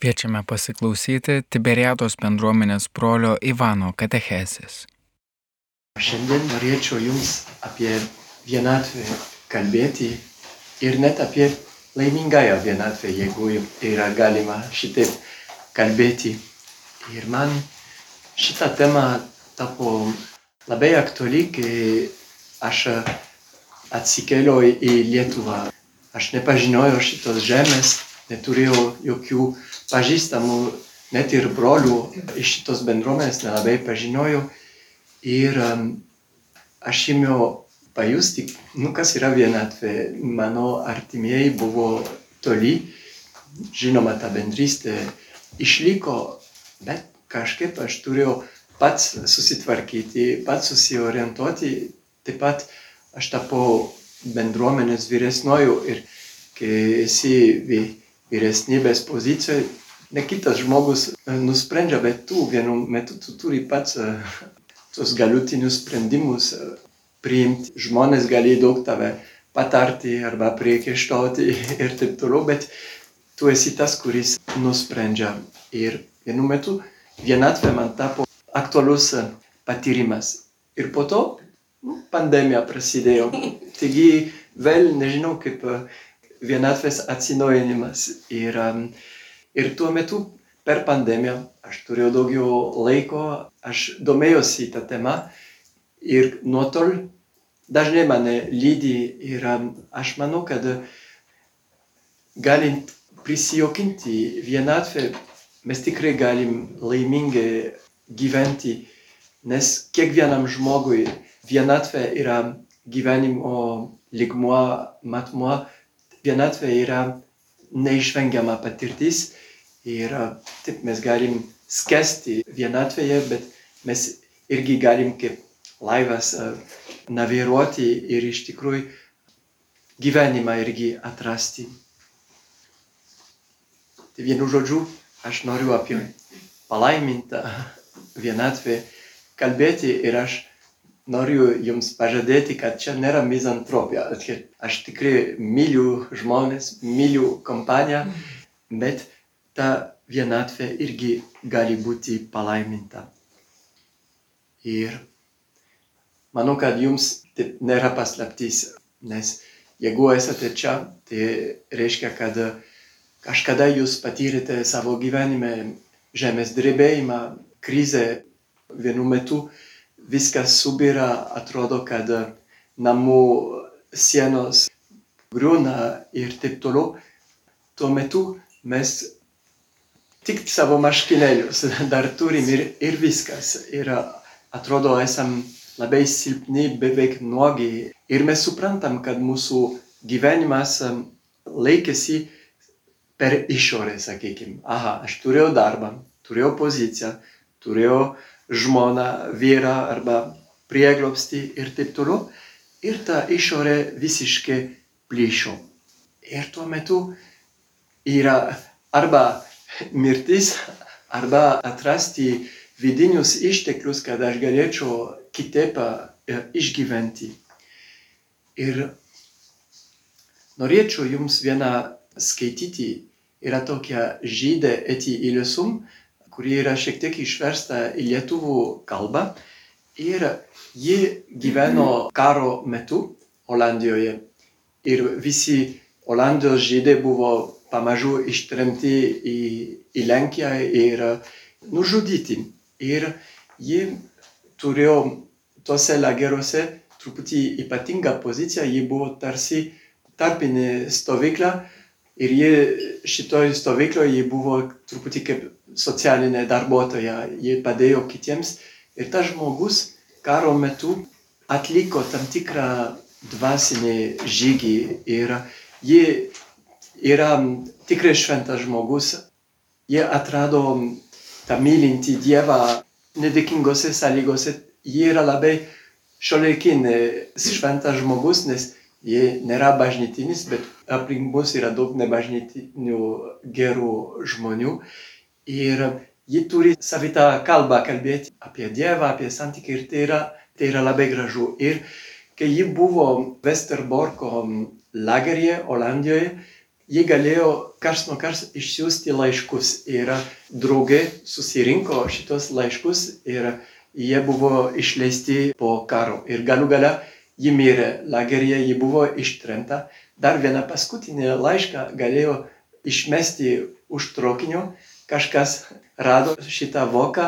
Kviečiame pasiklausyti Tiberiados bendruomenės brolio Ivano katechezės. Šiandien norėčiau Jums apie vienatvę kalbėti ir net apie laimingąją vienatvę, jeigu yra galima šitaip kalbėti. Ir man šita tema tapo labai aktuali, kai aš atsikėliau į Lietuvą. Aš nepažinojau šitos žemės, neturėjau jokių pažįstamų, net ir brolių iš šitos bendruomenės nelabai pažinojau. Ir um, aš ėmiau pajusti, nu kas yra vienatvė. Mano artimieji buvo toli, žinoma, ta bendrystė išliko, bet kažkaip aš turėjau pats susitvarkyti, pats susiorientuoti, taip pat aš tapau bendruomenės vyresnojų ir kai esi vyresnybės pozicijoje, ne kitas žmogus e, nusprendžia, bet tu vienu metu tu turi pats e, tos galutinius sprendimus e, priimti. Žmonės gali daug tave patarti arba priekaištauti ir taip toliau, bet tu esi tas, kuris nusprendžia. Ir vienu metu vienatvė man tapo aktualus patyrimas. Ir po to nu, pandemija prasidėjo. Taigi vėl nežinau kaip vienatvės atsinaujinimas. Ir, ir tuo metu per pandemiją aš turėjau daugiau laiko, aš domėjausi tą temą ir nuo tol dažnai mane lydi ir aš manau, kad galint prisijokinti vienatvę, mes tikrai galim laimingai gyventi, nes kiekvienam žmogui vienatvė yra gyvenimo ligmuo, matmuo, vienatvė yra neišvengiama patirtis ir taip mes galim skesti vienatvėje, bet mes irgi galim kaip laivas naviruoti ir iš tikrųjų gyvenimą irgi atrasti. Tai vienu žodžiu, aš noriu apie palaimintą vienatvę kalbėti ir aš noriu jums pažadėti, kad čia nėra mizantropija. Aš tikrai myliu žmonės, myliu kompaniją, bet ta vienatvė irgi gali būti palaiminta. Ir manau, kad jums tai nėra paslaptys, nes jeigu esate čia, tai reiškia, kad kažkada jūs patyrėte savo gyvenime žemės drebėjimą, krizę vienu metu viskas subira, atrodo, kad namų sienos griūna ir taip toliau. Tuo metu mes tik savo marškinėlius dar turim ir, ir viskas. Ir atrodo, esam labai silpni, beveik nuogi. Ir mes suprantam, kad mūsų gyvenimas laikėsi per išorę, sakykime. Aha, aš turėjau darbą, turėjau poziciją, turėjau žmoną, vyrą arba prieglobstį ir taip toliau. Ir ta išorė visiškai plyšo. Ir tuo metu yra arba mirtis, arba atrasti vidinius išteklius, kad aš galėčiau kitaip išgyventi. Ir norėčiau jums vieną skaityti. Yra tokia žydė eti ilisum, kuri yra šiek tiek išversta į lietuvų kalbą. Ir ji gyveno karo metu Olandijoje. Ir visi Olandijos žydai buvo pamažu ištremti į, į Lenkiją ir nužudyti. Ir ji turėjo tuose lageruose truputį ypatingą poziciją, ji buvo tarsi tarpinė stovykla ir ji šitoj stovykloje ji buvo truputį kaip socialinė darbuotoja, ji padėjo kitiems. Ir tas žmogus karo metu atliko tam tikrą dvasinį žygį ir ji yra tikrai šventas žmogus, jie atrado tą mylintį Dievą nedėkingose sąlygose, jie yra labai šiuolaikinis šventas žmogus, nes jie nėra bažnytinis, bet aplink mus yra daug nebažnytinių gerų žmonių ir ji turi savitą kalbą kalbėti apie Dievą, apie santykį ir tai yra, tai yra labai gražu. Ir kai ji buvo Westerborko lageryje Olandijoje, ji galėjo kars nuo kars išsiųsti laiškus ir draugai susirinko šitos laiškus ir jie buvo išleisti po karo. Ir galų gale ji mirė lageryje, ji buvo ištremta. Dar vieną paskutinį laišką galėjo išmesti už traukinio, kažkas rado šitą voką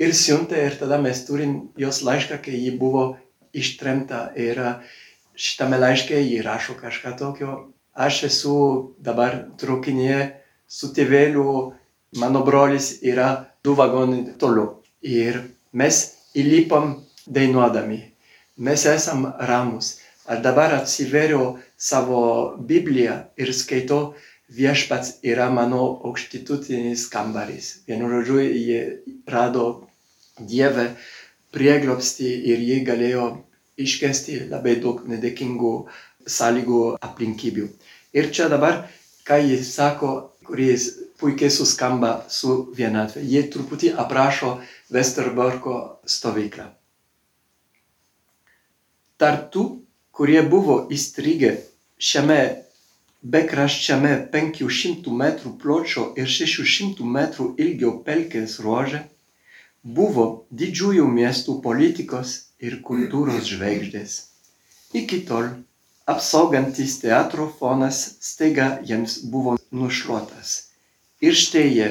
ir siuntė ir tada mes turim jos laišką, kai ji buvo ištremta. Ir šitame laiške ji rašo kažką tokio. Aš esu dabar traukinyje su tėveliu, mano brolis yra du vagonai toliau. Ir mes įlipam dainuodami. Mes esam ramus. Aš dabar atsiveriu savo Bibliją ir skaitau, viešpats yra mano aukštitutinis kambarys. Vienu žodžiu, jie rado Dievę prieglopstį ir jie galėjo iškesti labai daug nedėkingų sąlygų aplinkybių. Ir čia dabar, ką jis sako, kuris puikiai suskamba su vienatvė. Jie truputį aprašo Westerborko stovyklą. Tarp tų, kurie buvo įstrigę šiame bekraščiame 500 metrų pločio ir 600 metrų ilgio pelkės ruože, buvo didžiųjų miestų politikos ir kultūros žvaigždės. Iki tol apsaugantis teatro fonas staiga jiems buvo nušluotas. Ir štai jie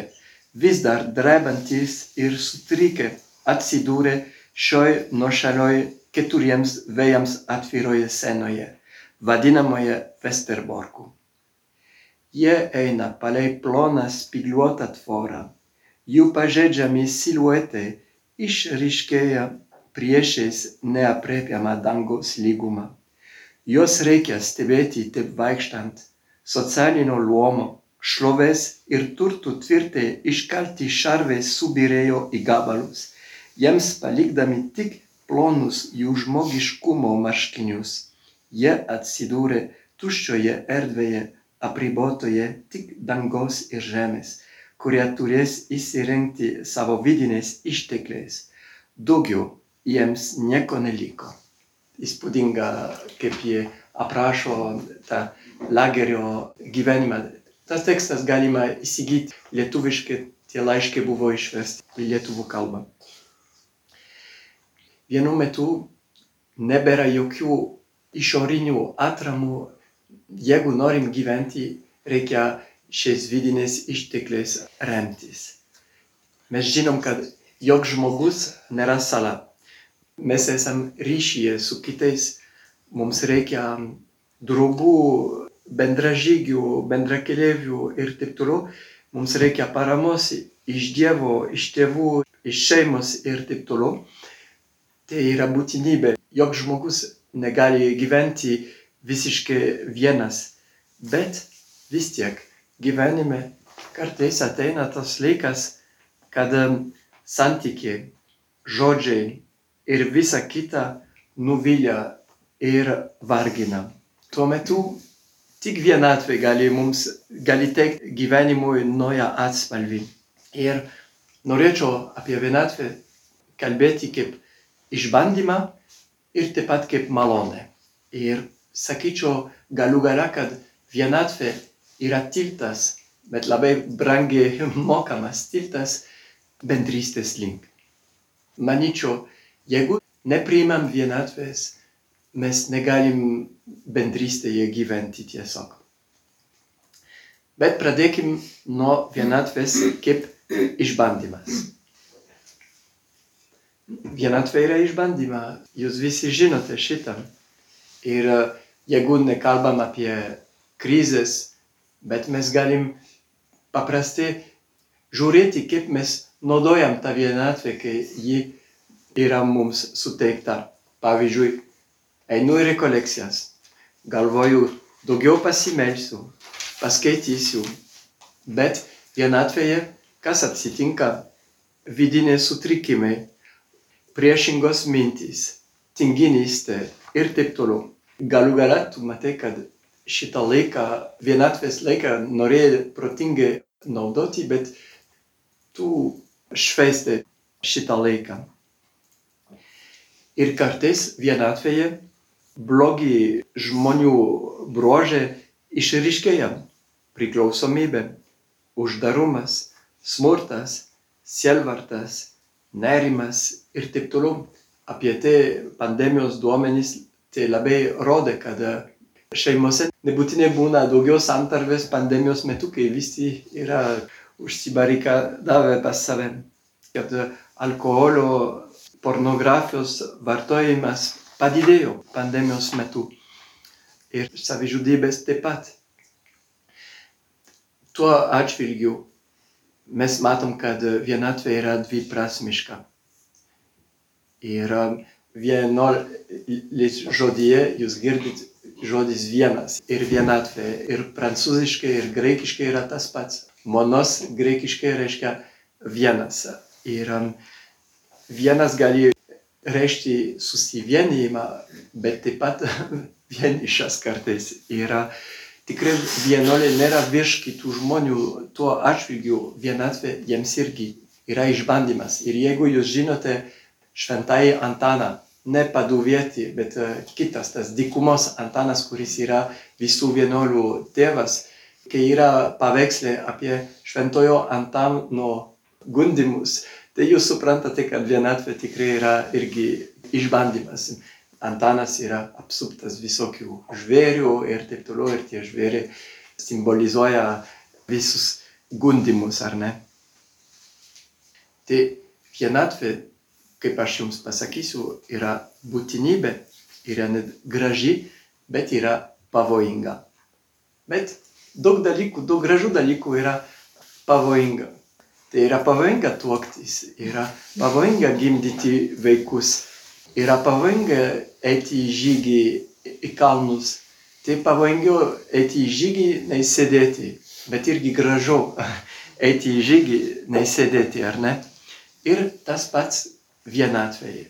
vis dar drebantis ir sutrikę atsidūrė šioj nuošalioj keturiems vėjams atviroje senoje, vadinamoje Westerborku. Jie eina palei ploną spigliuotą tvorą. Jų pažeidžiami siluetai išryškėja priešais neapriepiamą dangaus lygumą. Juos reikia stebėti taip vaikštant socialinio luomo šlovės ir turtų tvirtai iškalti šarvai subirėjo į gabalus, jiems palikdami tik plonus jų žmogiškumo marškinius. Jie atsidūrė tuščioje erdvėje, apribotoje tik dangaus ir žemės, kurie turės įsirengti savo vidiniais ištekliais. Daugiau jiems nieko neliko. Įspūdinga, kaip jie aprašo tą lagerio gyvenimą Tas tekstas galima įsigyti lietuviškai, tie laiškai buvo išversti į lietuvų kalbą. Vienu metu nebėra jokių išorinių atramų, jeigu norim gyventi, reikia šiais vidiniais ištekliais remtis. Mes žinom, kad joks žmogus nėra sala. Mes esam ryšyje su kitais, mums reikia draugų, bendražygių, bendrakeleivių ir taip toliau, mums reikia paramos iš Dievo, iš tėvų, iš šeimos ir taip toliau. Tai yra būtinybė. Jok žmogus negali gyventi visiškai vienas. Bet vis tiek gyvenime kartais ateina tas laikas, kad santykiai, žodžiai ir visa kita nuvilia ir vargina. Tuo metu tik vienatvė gali mums, gali teikti gyvenimui naują atspalvį. Ir norėčiau apie vienatvę kalbėti kaip išbandymą ir taip pat kaip malonę. Ir sakyčiau galų gale, kad vienatvė yra tiltas, bet labai brangiai mokamas tiltas bendrystės link. Manyčiau, jeigu nepriimam vienatvės, mes negalim bendrystėje gyventi tiesiog. Bet pradėkim nuo vienatvės kaip išbandymas. Vienatvė yra išbandyma, jūs visi žinote šitą. Ir jeigu nekalbam apie krizės, bet mes galim paprastai žiūrėti, kaip mes naudojam tą vienatvę, kai ji yra mums suteikta. Pavyzdžiui, einu į rekolekcijas, galvoju, daugiau pasimelsiu, paskaitysiu, bet vienatvėje kas atsitinka? Vidiniai sutrikimai, priešingos mintys, tinginystė ir taip toliau. Galų gale tu matai, kad šitą laiką, vienatvės laiką norėjai protingai naudoti, bet tu švaisti šitą laiką. Ir kartais vienatvėje blogi žmonių bruožai išryškėja. priklausomybė, uždarumas, smurtas, sielvartas, nerimas ir taip toliau. Apie tai pandemijos duomenys tai labai rodė, kad šeimose nebūtinai būna daugiau santarvės pandemijos metu, kai visi yra užsibarikadavę pas save. Kad alkoholio, pornografijos vartojimas padidėjo pandemijos metu. Ir savižudybės taip pat. Tuo atžvilgiu mes matom, kad vienatvė yra dviprasmiška. Ir vienolis žodyje jūs girdit žodis vienas ir vienatvė. Ir prancūziškai, ir graikiškai yra tas pats. Monos graikiškai reiškia vienas. Ir vienas gali reikšti susivienijimą, bet taip pat vienišas kartais yra. Tikrai vienolė nėra virš kitų žmonių, tuo atžvilgiu vienatvė jiems irgi yra išbandymas. Ir jeigu jūs žinote šventąjį Antaną, ne paduvietį, bet kitas, tas dykumos Antanas, kuris yra visų vienuolių tėvas, kai yra paveikslė apie šventojo Antano gundimus, tai jūs suprantate, kad vienatvė tikrai yra irgi išbandymas. Antanas yra apsuptas visokių žvėrių ir taip toliau, ir tie žvėriai simbolizuoja visus gundimus, ar ne? Tai vienatvė, kaip aš jums pasakysiu, yra būtinybė, yra net graži, bet yra pavojinga. Bet daug dalykų, daug gražių dalykų yra pavojinga. Tai yra pavojinga tuoktis, yra pavojinga gimdyti vaikus, yra pavojinga eiti į žygį į kalnus. Tai pavojingiau eiti į žygį, nei sėdėti, bet irgi gražu eiti į žygį, nei sėdėti, ar ne? Ir tas pats vienatvėje.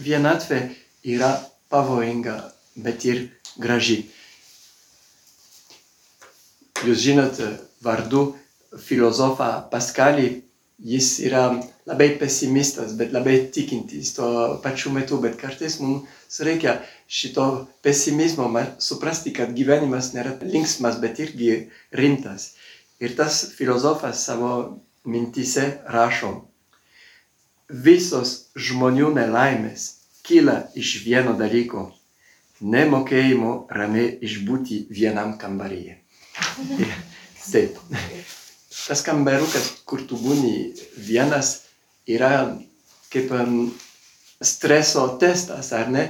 Vienatvė yra pavojinga, bet ir graži. Jūs žinote vardu filozofą Paskalį, jis yra labai pesimistas, bet labai tikintis tuo pačiu metu, bet kartais mums reikia šito pesimizmo suprasti, kad gyvenimas nėra linksmas, bet irgi rimtas. Ir tas filozofas savo mintise rašo, visos žmonių nelaimės kyla iš vieno dalyko - nemokėjimo ramiai išbūti vienam kambaryje. Taip tas kambarukas, kur tu būni vienas, yra kaip um, streso testas, ar ne?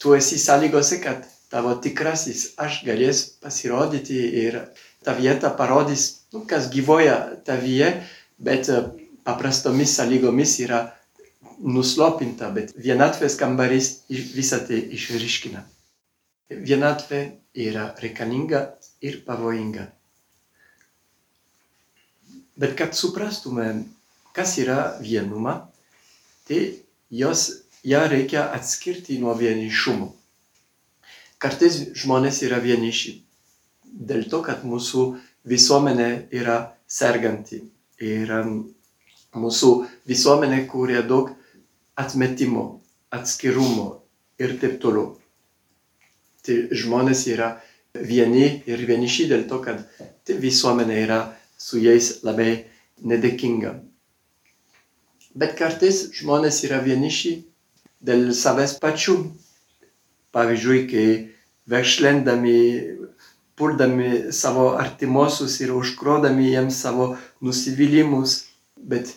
Tu esi sąlygose, kad tavo tikrasis aš galės pasirodyti ir ta vieta parodys, nu, kas gyvoja tavyje, bet uh, paprastomis sąlygomis yra nuslopinta, bet vienatvės kambarys visą tai išryškina. Vienatvė yra reikalinga ir pavojinga. Bet kad suprastume, kas yra vienuma, tai jos, ją reikia atskirti nuo vienišumo. Kartais žmonės yra vieniši dėl to, kad mūsų visuomenė yra serganti ir mūsų visuomenė kūrė daug atmetimo, atskirumo ir taip toliau. Tai žmonės yra vieni ir vieniši dėl to, kad tai visuomenė yra su jais labai nedėkinga. Bet kartais žmonės yra vieniši dėl savęs pačių. Pavyzdžiui, kai veršlendami, puldami savo artimuosius ir užkrodami jiems savo nusivylimus, bet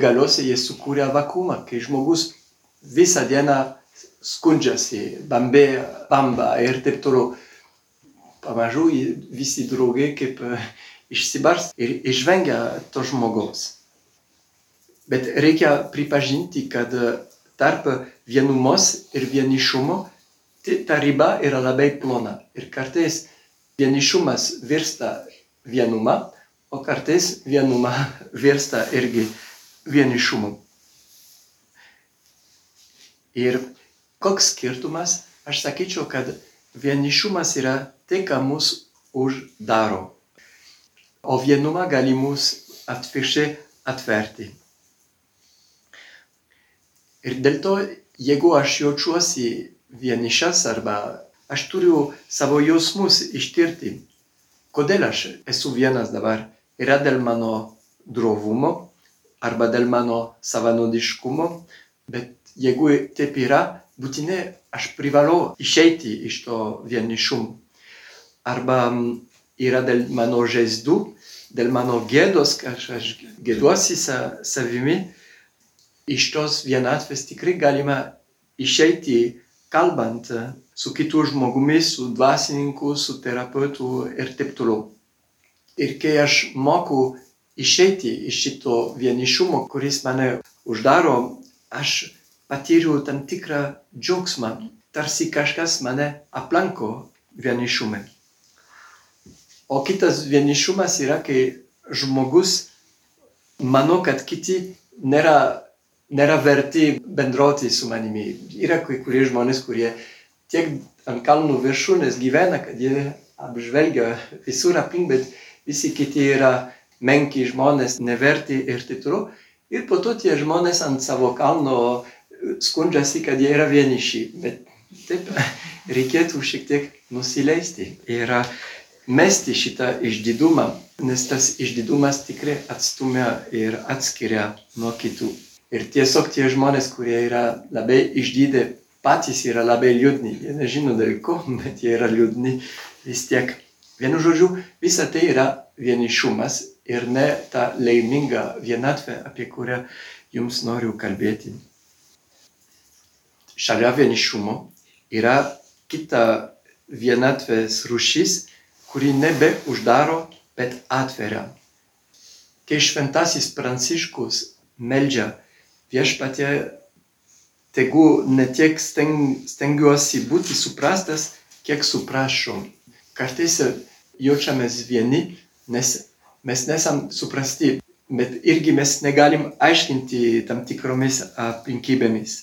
galiausiai jie sukūrė vakumą, kai žmogus visą dieną skundžiasi, bambėja, bamba ir taip toliau. Pamažu visi draugai kaip išsibars ir išvengia to žmogaus. Bet reikia pripažinti, kad tarp vienumos ir vienišumo ta riba yra labai plona. Ir kartais vienišumas virsta vienuma, o kartais vienuma virsta irgi vienišumu. Ir koks skirtumas? Aš sakyčiau, kad vienišumas yra tai, ką mus uždaro o vienumą gali mus atvirkščiai atverti. Ir dėl to, jeigu aš jaučiuosi vienišas arba aš turiu savo jausmus ištirti, kodėl aš esu vienas dabar? Yra dėl mano drovumo arba dėl mano savanaudiškumo, bet jeigu taip yra, būtinai aš privalau išeiti iš to vienišumo. Arba yra dėl mano žaizdų, dėl mano gėdos, kad aš gėduosi sa, savimi, iš tos vienatvės tikrai galima išeiti kalbant su kitu žmogumi, su dvasininku, su terapeutu ir taip toliau. Ir kai aš moku išeiti iš šito vienišumo, kuris mane uždaro, aš patyriu tam tikrą džiaugsmą, tarsi kažkas mane aplanko vienišume. O kitas vienišumas yra, kai žmogus mano, kad kiti nėra, nėra verti bendrauti su manimi. Yra kai kurie žmonės, kurie tiek ant kalnų viršūnės gyvena, kad jie apžvelgia visur aplink, bet visi kiti yra menki žmonės, neverti ir taip toliau. Ir po to tie žmonės ant savo kalno skundžiasi, kad jie yra vieniši. Bet taip reikėtų šiek tiek nusileisti ir mesti šitą išdidumą, nes tas išdidumas tikrai atstumia ir atskiria nuo kitų. Ir tiesiog tie žmonės, kurie yra labai išdydę, patys yra labai liūdni. Jie nežino dėl ko, bet jie yra liūdni vis tiek. Vienu žodžiu, visa tai yra vienišumas ir ne ta laiminga vienatvė, apie kurią jums noriu kalbėti. Šalia vienišumo yra kita vienatvės rušis, kuri nebe uždaro, bet atveria. Kai šventasis Pranciškus meldžia viešpatie, tegu ne tiek steng, stengiuosi būti suprastas, kiek suprašom. Kartais jaučiamės vieni, nes mes nesam suprasti, bet irgi mes negalim aiškinti tam tikromis aplinkybėmis.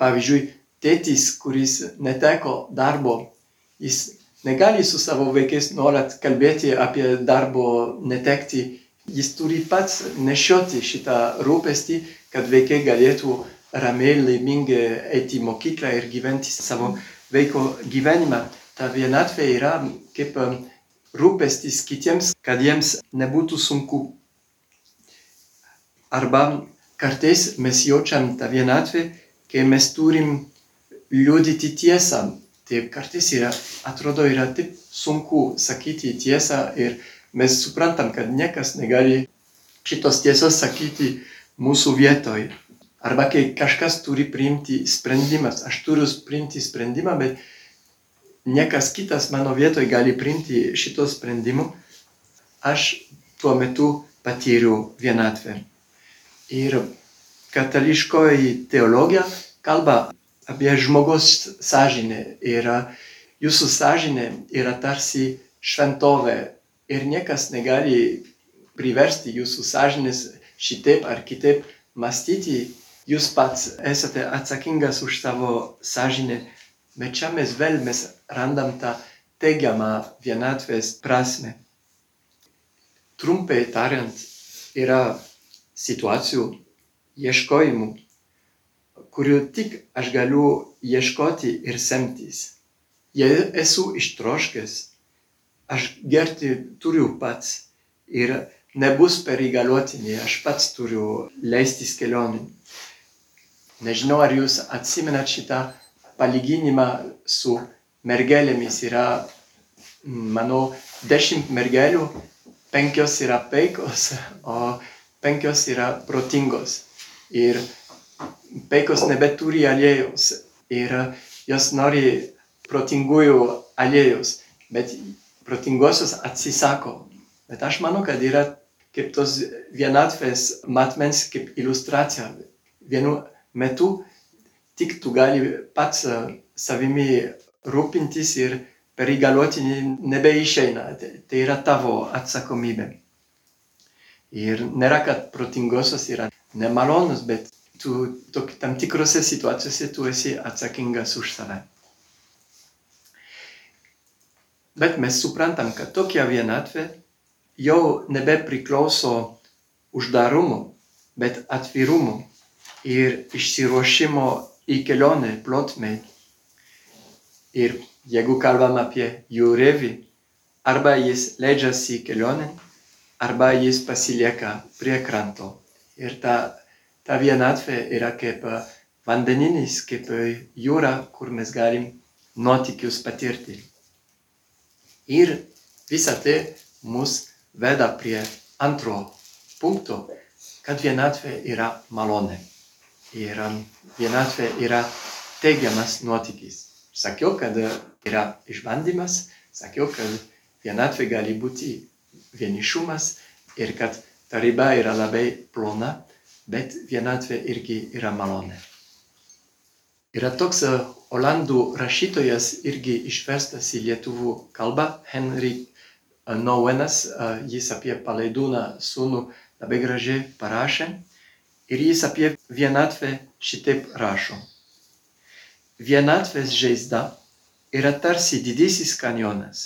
Pavyzdžiui, tėtis, kuris neteko darbo, jis negali su savo vaikais nuolat kalbėti apie darbo netekti. Jis turi pats nešioti šitą rūpestį, kad vaikai galėtų ramiai, laimingai eiti į mokyklą ir gyventi savo vaiko gyvenimą. Ta vienatvė yra kaip rūpestis kitiems, kad jiems nebūtų sunku. Arba kartais mes jaučiam tą vienatvę, kai mes turim liūdyti tiesą. Tai kartais yra, atrodo, yra taip sunku sakyti tiesą ir mes suprantam, kad niekas negali šitos tiesos sakyti mūsų vietoj. Arba kai kažkas turi priimti sprendimas, aš turiu priimti sprendimą, bet niekas kitas mano vietoj gali priimti šito sprendimo, aš tuo metu patyriau vienatvę. Ir katališkoji teologija kalba apie žmogaus sąžinę. Ir jūsų sąžinė yra tarsi šventovė ir niekas negali priversti jūsų sąžinės šitaip ar kitaip mąstyti jūs pats esate atsakingas už savo sąžinę, bet čia mes vėl mes randam tą teigiamą vienatvės prasme. Trumpai tariant, yra situacijų, ieškojimų, kurių tik aš galiu ieškoti ir semtis. Jei esu ištroškęs, aš gerti turiu pats ir nebus per įgaliotinį, aš pats turiu leistis kelionį. Nežinau, ar jūs atsimenat šitą palyginimą su mergelėmis. Yra, manau, dešimt mergelių, penkios yra peikos, o penkios yra protingos. Ir peikos nebeturi aliejus ir jos nori protingųjų aliejus, bet protingosios atsisako. Bet aš manau, kad yra kaip tos vienatvės matmens kaip iliustracija. Vienu metu tik tu gali pats savimi rūpintis ir per įgaliotinį nebeišeina. Tai yra tavo atsakomybė. Ir nėra, kad protingosios yra nemalonus, bet tu tok, tam tikrose situacijose tu esi atsakingas už save. Bet mes suprantam, kad tokia vienatvė jau nebepriklauso uždarumu, bet atvirumu ir išsiruošimo į kelionę plotmei. Ir jeigu kalbam apie jūrėvį, arba jis leidžiasi kelionėn, arba jis pasilieka prie kranto. Ir ta, ta vienatvė yra kaip vandeninis, kaip jūra, kur mes galim nuotykius patirti. Ir visa tai mus veda prie antro punkto, kad vienatvė yra malonė. Ir vienatvė yra teigiamas nuotykis. Sakiau, kad yra išbandymas, sakiau, kad vienatvė gali būti vienišumas ir kad ta riba yra labai plona, bet vienatvė irgi yra malonė. Yra toks olandų rašytojas irgi išverstas į lietuvų kalbą, Henry Nouenas, jis apie palaidūną sūnų labai gražiai parašė ir jis apie vienatvę šitaip rašo. Vienatvės žaizda yra tarsi didysis kanjonas,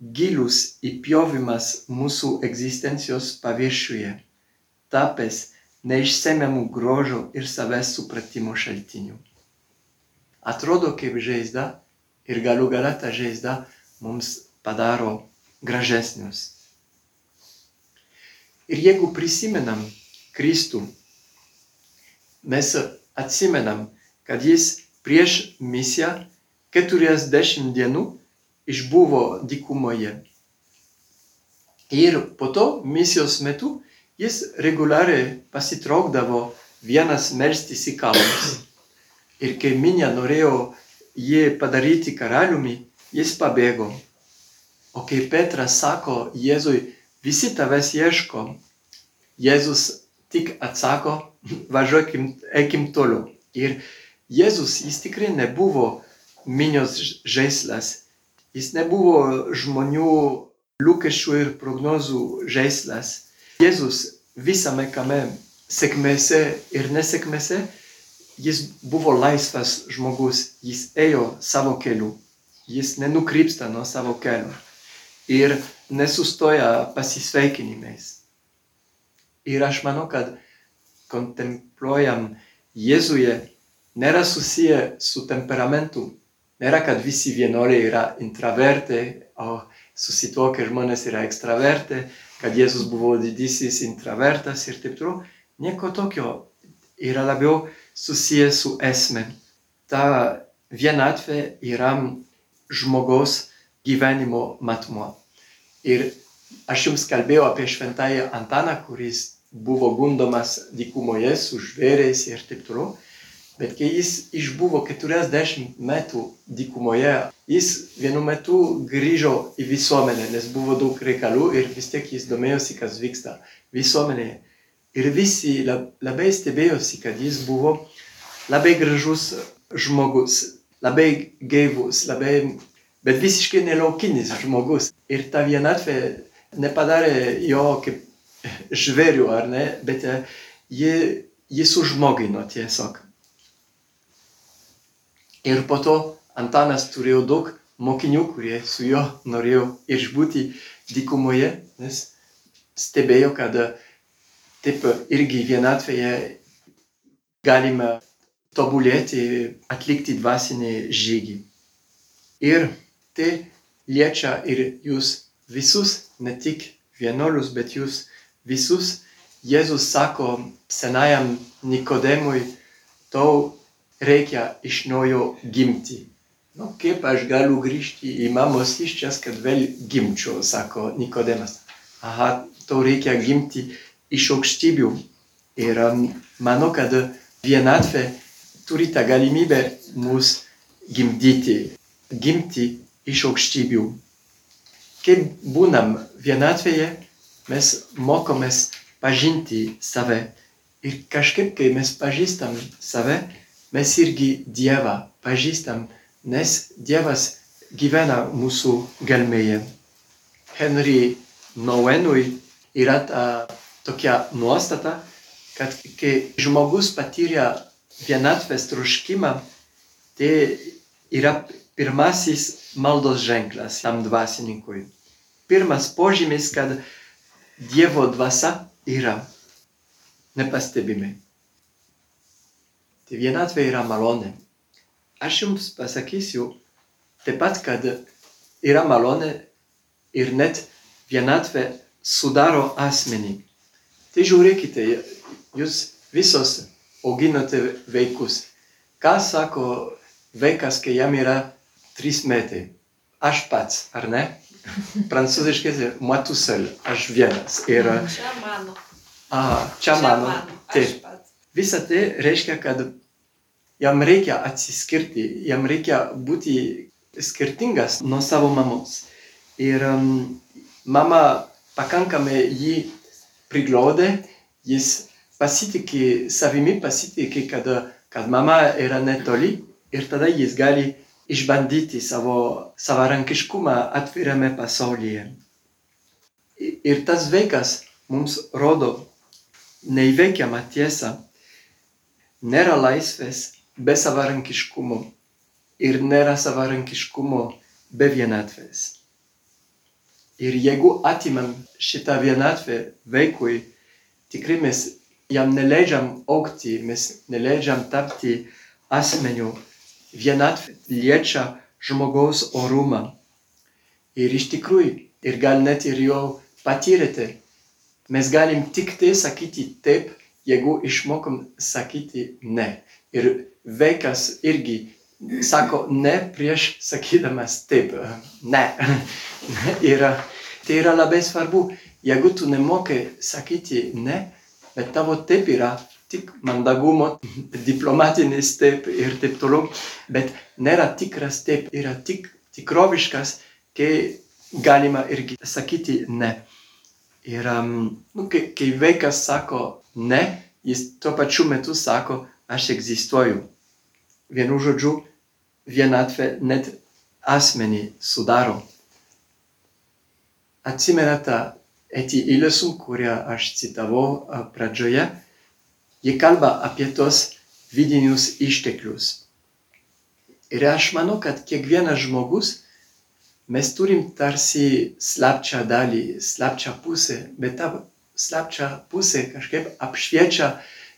gilus įpjovimas mūsų egzistencijos paviršiuje, tapęs neišsemiamų grožio ir savęs supratimo šaltiniu. Atrodo kaip žaizda ir galų gale ta žaizda mums padaro gražesnius. Ir jeigu prisimenam Kristų, mes atsimenam, kad jis prieš misiją 40 dienų išbuvo dykumoje. Ir po to misijos metu jis reguliariai pasitraukdavo vienas melstis į kalnus. Ir kai minė norėjo jį padaryti karaliumi, jis pabėgo. O kai Petras sako Jėzui, visi tavęs ieško, Jėzus tik atsako, važiuokim, eikim toliau. Ir Jėzus, jis tikrai nebuvo minios žaislas, jis nebuvo žmonių lūkesčių ir prognozų žaislas. Jėzus visame kame, sėkmėse ir nesėkmėse, jis buvo laisvas žmogus, jis ėjo savo keliu, jis nenukrypsta nuo savo kelio ir nesustoja pasisveikinimais. Ir aš manau, kad kontempluojam Jėzuje nėra susiję su temperamentu. Nėra, kad visi vienuoliai yra intravertai, o susituokę žmonės yra ekstravertai, kad Jėzus buvo didysis intravertas ir taip toliau. Nieko tokio yra labiau susiję su esme. Ta vienatvė yra žmogaus gyvenimo matmuo. Ir aš jums kalbėjau apie šventąją Antaną, kuris buvo gundomas dykumoje su žvėriais ir taip toliau. Bet kai jis išbuvo 40 metų dykumoje, jis vienu metu grįžo į visuomenę, nes buvo daug reikalų ir vis tiek jis domėjosi, kas vyksta visuomenėje. Ir visi labai stebėjosi, kad jis buvo labai gražus žmogus, labai gaivus, labai bet visiškai nelaukinis žmogus. Ir ta vienatvė nepadarė jo kaip žvėrių, ar ne, bet jį, jį sužmogino tiesiog. Ir po to Antanas turėjo daug mokinių, kurie su juo norėjo išbūti dykumoje, nes stebėjo, kad taip irgi vienatvėje galime tobulėti, atlikti dvasinį žygį. Ir tai liečia ir jūs visus, ne tik vienuolius, bet jūs visus. Jėzus sako senajam Nikodemui, tau reikia iš naujo gimti. Nu, kaip aš galiu grįžti į mamos iščias, kad vėl gimčiau, sako Nikodemas. Aha, tau reikia gimti iš aukštybių. Ir um, manau, kad vienatvė turi tą galimybę mus gimdyti. Gimti iš aukštybių. Kai būnam vienatvėje, mes mokomės pažinti save. Ir kažkaip, kai mes pažįstam save, mes irgi Dievą pažįstam, nes Dievas gyvena mūsų gelmėje. Henry Nouenui yra ta tokia nuostata, kad kai žmogus patyrė vienatvės troškimą, tai yra pirmasis maldos ženklas tam dvasininkui. Pirmas požymis, kad Dievo dvasia yra nepastebimi. Tai vienatvė yra malonė. Aš jums pasakysiu taip pat, kad yra malonė ir net vienatvė sudaro asmenį. Tai žiūrėkite, jūs visos auginote vaikus. Ką sako vaikas, kai jam yra trys metai? Aš pats, ar ne? Prancūziškai tai moi tout seul, aš vienas. Ir, Čia mano. a, čia mano. Aš Taip. Visa tai reiškia, kad jam reikia atsiskirti, jam reikia būti skirtingas nuo savo mamos. Ir um, mama pakankamai jį priglaudė, jis pasitikė savimi, pasitikė, kad, kad mama yra netoli ir tada jis gali išbandyti savo savarankiškumą atvirame pasaulyje. Ir tas vaikas mums rodo neįveikiamą tiesą, nėra laisvės be savarankiškumo ir nėra savarankiškumo be vienatvės. Ir jeigu atimam šitą vienatvę vaikui, tikrai mes jam neleidžiam aukti, mes neleidžiam tapti asmeniu. Vienatvė liečia žmogaus orumą. Ir iš tikrųjų, ir gal net ir jau patyrėte, mes galim tik tai sakyti taip, jeigu išmokom sakyti ne. Ir vaikas irgi sako ne prieš sakydamas taip. Ne. ir tai yra labai svarbu. Jeigu tu nemokai sakyti ne, bet tavo taip yra tik mandagumo, diplomatinis taip ir taip toliau, bet nėra tikras taip, yra tik tikroviškas, kai galima irgi sakyti ne. Ir um, nu, kai, kai vaikas sako ne, jis tuo pačiu metu sako, aš egzistuoju. Vienu žodžiu, vienatvė net asmenį sudaro. Atsimenate Eti Ilesum, kurią aš citavau pradžioje, ji kalba apie tos vidinius išteklius. Ir aš manau, kad kiekvienas žmogus mes turim tarsi slapčią dalį, slapčią pusę, bet ta slapčia pusė kažkaip apšviečia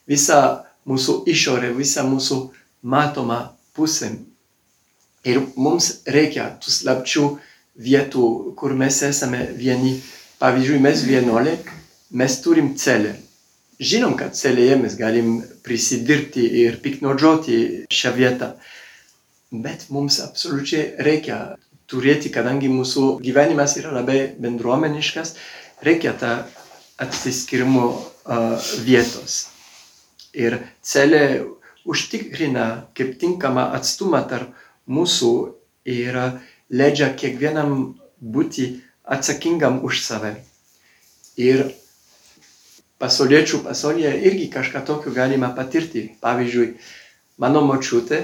visą mūsų išorę, visą mūsų matomą pusę. Ir mums reikia tų slapčių vietų, kur mes esame vieni. Pavyzdžiui, mes vienuolė, mes turim celę. Žinom, kad celėje mes galim prisidirbti ir piknaudžioti šią vietą. Bet mums absoliučiai reikia turėti, kadangi mūsų gyvenimas yra labai bendruomeniškas, reikia tą atsiskirimo vietos. Ir celė užtikrina kaip tinkamą atstumą tarp mūsų ir leidžia kiekvienam būti atsakingam už save. Ir pasauliečių pasaulyje irgi kažką tokio galima patirti. Pavyzdžiui, mano močiutė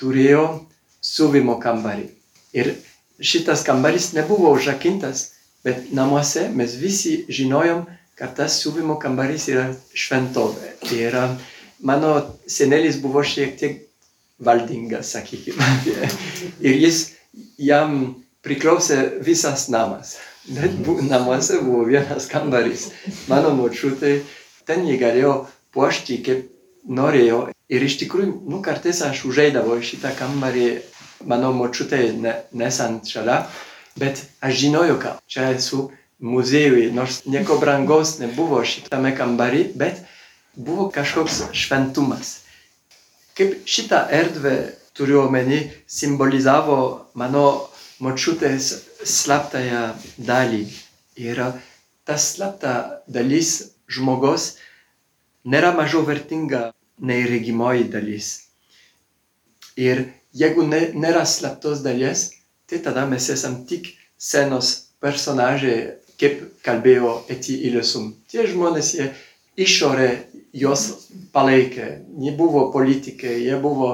turėjo siuvimo kambarį. Ir šitas kambarys nebuvo užrakintas, bet namuose mes visi žinojom, kad tas siuvimo kambarys yra šventovė. Ir mano senelis buvo šiek tiek valdingas, sakykime. Ir jis jam priklausė visas namas. Bet bu, namuose buvo vienas kambarys. Mano močiutė ten jį galėjo puošti kaip norėjo. Ir iš tikrųjų, nu, kartais aš užeidavau šitą kambarį, mano močiutė ne, nesant šalia, bet aš žinojau, kad čia esu muziejui, nors nieko brangaus nebuvo šitame kambarį, bet buvo kažkoks šventumas. Kaip šitą erdvę turiu omeny, simbolizavo mano močiutės slaptąją dalį. Ir ta slapta dalis žmogaus nėra mažiau vertinga nei regimoji dalis. Ir jeigu ne, nėra slaptos dalies, tai tada mes esam tik senos personažai, kaip kalbėjo Eti Ilesum. Tie žmonės, jie išorė jos palaikė. Jie buvo politikai, jie buvo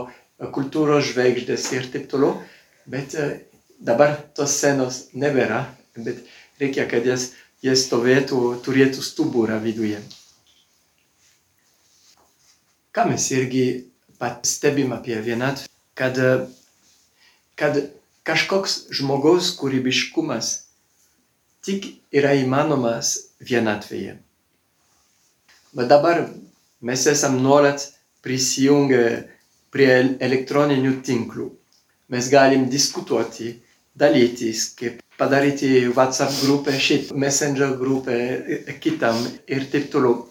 kultūros žvaigždės ir taip toliau. Bet dabar tos scenos nebėra, bet reikia, kad jas, jas stovėtų, turėtų stuburą viduje. Ką mes irgi pastebim apie vienatvę, kad, kad kažkoks žmogaus kūrybiškumas tik yra įmanomas vienatvėje. Bet dabar mes esam nuolat prisijungę prie elektroninių tinklų. Mes galim diskutuoti, dalytis, kaip padaryti WhatsApp grupę, šit Messenger grupę kitam ir taip toliau.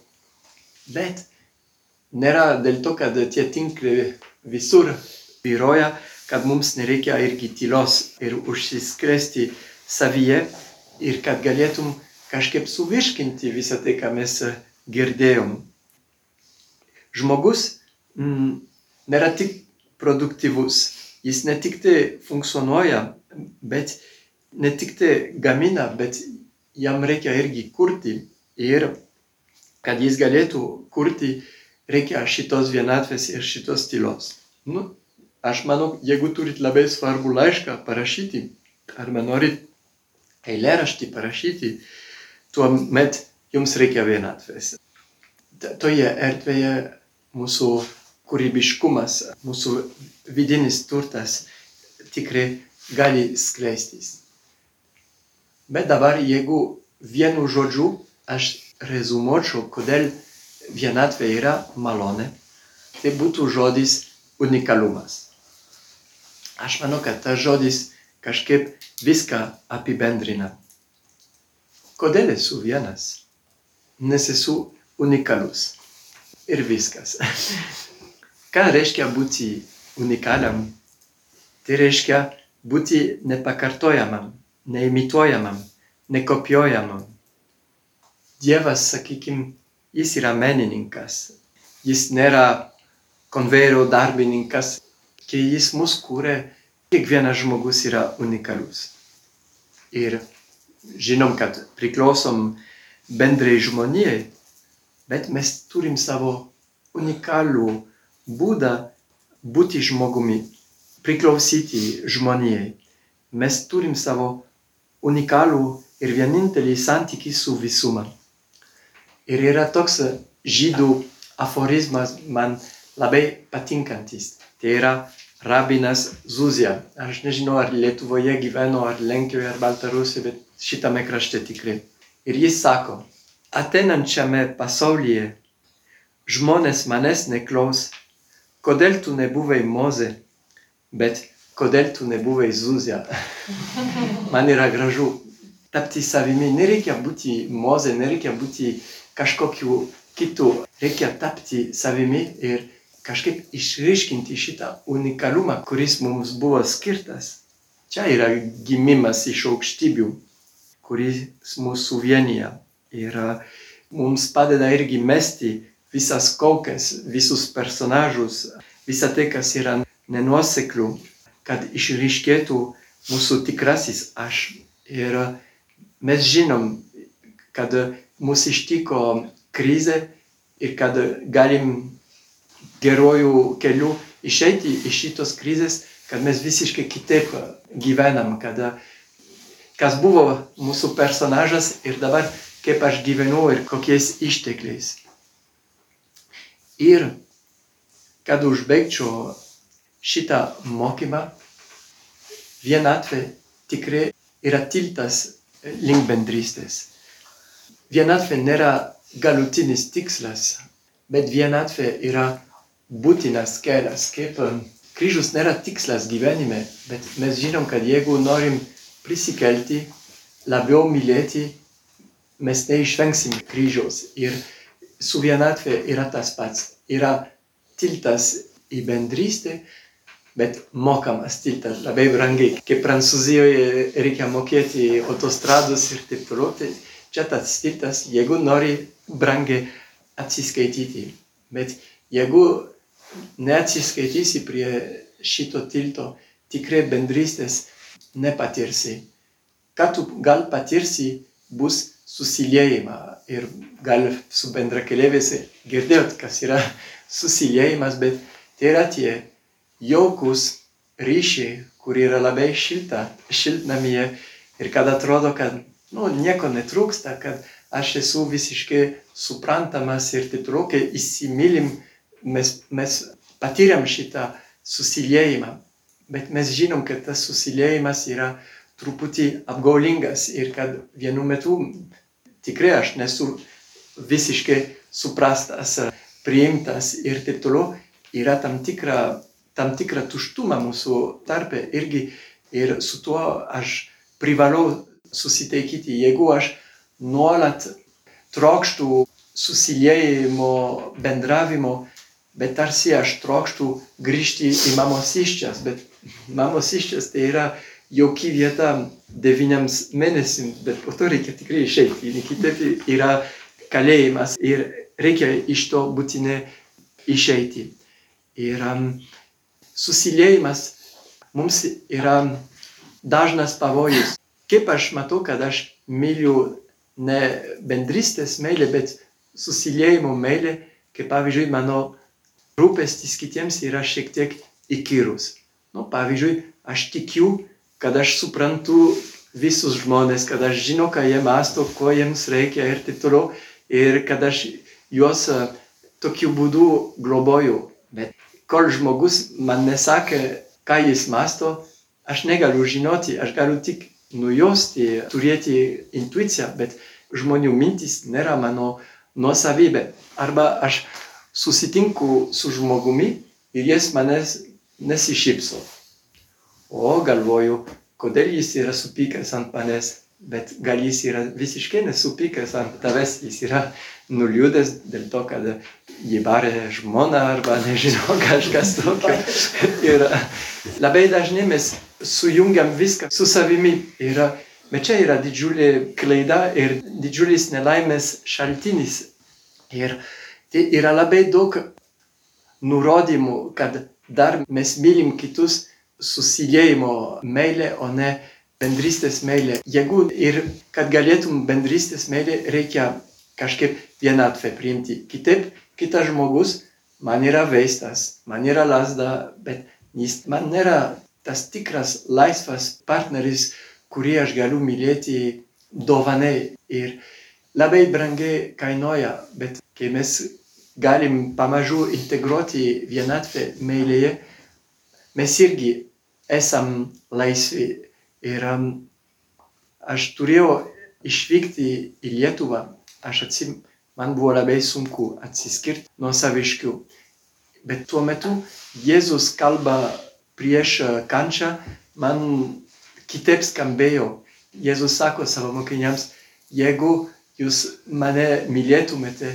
Bet nėra dėl to, kad tie tinklai visur vyroja, kad mums nereikia irgi tylos ir užsiskresti savyje ir kad galėtum kažkaip suvirškinti visą tai, ką mes girdėjom. Žmogus mm, nėra tik produktyvus, jis ne tik tai funkcionuoja, bet ne tik tai gamina, bet jam reikia irgi kurti. Ir kad jis galėtų kurti, reikia šitos vienatvės ir šitos tylos. Nu, aš manau, jeigu turit labai svarbų laišką parašyti, arba norit eilėraštį parašyti, tuomet jums reikia vienatvės. Toje erdvėje mūsų kūrybiškumas, mūsų vidinis turtas tikrai gali skleistis. Bet dabar, jeigu vienu žodžiu aš rezumuočiau, kodėl vienatvė yra malonė, tai būtų žodis unikalumas. Aš manau, kad tas žodis kažkaip viską apibendrina. Kodėl esu vienas? Nes esu unikalus. Ir viskas. Ką reiškia būti unikaliam? Tai reiškia būti nepakartojamam, neimituojamam, nekopijuojamam. Dievas, sakykime, jis yra menininkas. Jis nėra konvejerio darbininkas. Kai jis mus kūrė, kiekvienas žmogus yra unikalus. Ir žinom, kad priklausom bendrai žmonijai, bet mes turim savo unikalų būdą būti žmogumi, priklausyti žmonijai. Mes turim savo unikalų ir vienintelį santykį su visuma. Ir yra toks žydų aforizmas man labai patinkantis. Tai yra rabinas Zuzija. Aš nežinau, ar Lietuvoje gyveno, ar Lenkijoje, ar Baltarusijoje, bet šitame krašte tikrai. Ir jis sako, ateinančiame pasaulyje žmonės manęs neklaus, kodėl tu nebuvai Moze, bet kodėl tu nebuvai Zuzija. Man yra gražu tapti savimi, nereikia būti Moze, nereikia būti kažkokiu kitu, reikia tapti savimi ir kažkaip išryškinti šitą unikalumą, kuris mums buvo skirtas. Čia yra gimimas iš aukštybių, kuris mūsų vienyje ir mums padeda irgi mesti visas kaukes, visus personažus, visą tai, kas yra nenuoseklių, kad išryškėtų mūsų tikrasis aš. Ir mes žinom, kad mūsų ištiko krizė ir kad galim gerojų kelių išeiti iš šitos krizės, kad mes visiškai kitaip gyvenam, kad kas buvo mūsų personažas ir dabar kaip aš gyvenu ir kokiais ištekliais. Ir kad užbaigčiau šitą mokymą, vienatvė tikrai yra tiltas link bendrystės. Vienatvė nėra galutinis tikslas, bet vienatvė yra būtinas kelias, kaip kryžius nėra tikslas gyvenime, bet mes žinom, kad jeigu norim prisikelti, labiau mylėti, mes neišvengsim kryžiaus. Ir su vienatvė yra tas pats. Yra tiltas į bendrystę, bet mokamas tiltas labai brangiai. Kaip Prancūzijoje reikia mokėti autostradus ir taip toliau, tai čia tas tiltas, jeigu nori brangiai atsiskaityti. Bet jeigu neatsiskaitysi prie šito tilto, tikrai bendrystės nepatirsi. Ką tu gal patirsi, bus susiliejimą ir gal su bendrakelėvės girdėjot, kas yra susiliejimas, bet tai yra tie jaukus ryšiai, kur yra labai šilta, šiltnamyje ir kad atrodo, kad nu, nieko netrūksta, kad aš esu visiškai suprantamas ir kai įsimylim mes, mes patyrėm šitą susiliejimą, bet mes žinom, kad tas susiliejimas yra truputį apgaulingas ir kad vienu metu tikrai aš nesu visiškai suprastas, priimtas ir taip toliau, yra tam tikra, tam tikra tuštuma mūsų tarpe irgi ir su tuo aš privalau susitaikyti. Jeigu aš nuolat trokštų susiliejimo, bendravimo, bet tarsi aš trokštų grįžti į mamos iščias, bet mamos iščias tai yra jauki vieta devyniams mėnesiams, bet po to reikia tikrai išeiti. Kitaip yra kalėjimas ir reikia iš to būtinai išeiti. Ir um, susiliejimas mums yra dažnas pavojus. Kaip aš matau, kad aš myliu ne bendrystės meilę, bet susiliejimo meilė, kaip pavyzdžiui, mano rūpestis kitiems yra šiek tiek įkyrus. Nu, pavyzdžiui, aš tikiu, kad aš suprantu visus žmonės, kad aš žinau, ką jie masto, ko jiems reikia ir taip toliau, ir kad aš juos tokiu būdu globoju. Bet kol žmogus man nesakė, ką jis masto, aš negaliu žinoti, aš galiu tik nujausti, turėti intuiciją, bet žmonių mintis nėra mano nuosavybė. Arba aš susitinku su žmogumi ir jis manęs nesišypso. O galvoju, kodėl jis yra supykęs ant manęs, bet gal jis yra visiškai nesupykęs ant tavęs, jis yra nuliūdęs dėl to, kad jį barė žmona arba nežinau kažkas tokio. ir labai dažnai mes sujungiam viską su savimi. Ir, bet čia yra didžiulė klaida ir didžiulis nelaimės šaltinis. Ir tai yra labai daug nurodymų, kad dar mes mylim kitus susiliejimo meilė, o ne bendrystės meilė. Jeigu ir kad galėtum bendrystės meilė, reikia kažkaip vienatvę priimti. Kitaip, kitas žmogus man yra veistas, man yra lasda, bet jis man nėra tas tikras laisvas partneris, kurį aš galiu mylėti dovanai. Ir labai brangiai kainuoja, bet kai mes galim pamažu integruoti vienatvę meilėje, mes irgi esam laisvi. Ir um, aš turėjau išvykti į Lietuvą, aš atsim, man buvo labai sunku atsiskirti nuo saviškių. Bet tuo metu Jėzus kalba prieš kančią man kitaip skambėjo. Jėzus sako savo mokiniams, jeigu jūs mane mylėtumėte,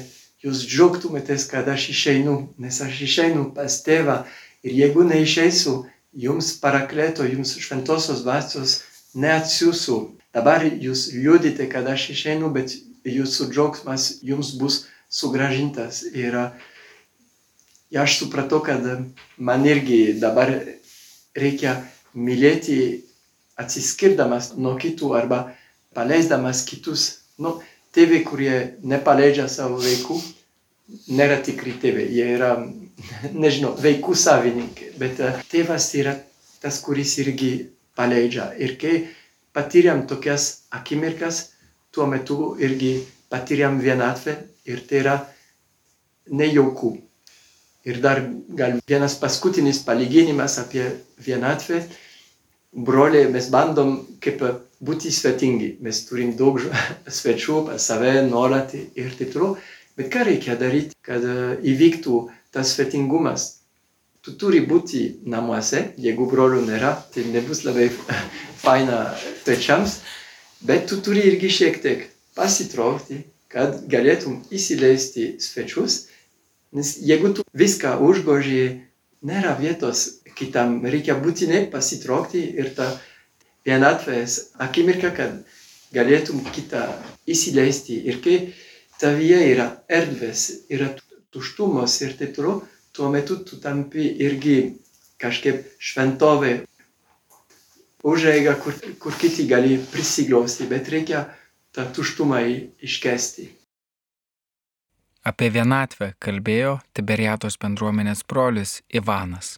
jūs džiaugtumėtės, kad aš išeinu, nes aš išeinu pas tėvą ir jeigu neišeisiu, jums parakleto, jums šventosios dvasios neatsiųsiu. Dabar jūs liūdite, kad aš išeinu, bet jūsų džiaugsmas jums bus sugražintas. Ir aš supratau, kad man irgi dabar reikia mylėti atsiskirdamas nuo kitų arba paleisdamas kitus. Nu, tėvai, kurie nepaleidžia savo vaikų, nėra tikri tėvai, jie yra, nežinau, vaikų savininkai, bet tėvas yra tas, kuris irgi paleidžia. Ir kai patyrėm tokias akimirkas, tuo metu irgi patyrėm vienatvę ir tai yra nejauku. Ir dar gal vienas paskutinis palyginimas apie vienatvę. Broliai, mes bandom kaip būti svetingi. Mes turim daug svečių save, nuolat ir taip toliau. Bet ką reikia daryti, kad įvyktų tas svetingumas? Tu turi būti namuose, jeigu brolių nėra, tai nebus labai faina svečiams, bet tu turi irgi šiek tiek pasitraukti, kad galėtum įsileisti svečius Nes jeigu tu viską užgoži, nėra vietos kitam, reikia būtinai pasitraukti ir ta vienatvės akimirka, kad galėtum kitą įsileisti. Ir kai tavyje yra erdvės, yra tuštumos ir taip toliau, tuo metu tu tampi irgi kažkaip šventovė, užeiga, kur, kur kiti gali prisiglausti, bet reikia tą tuštumą iškesti. Apie vienatvę kalbėjo Tiberiatos bendruomenės brolis Ivanas.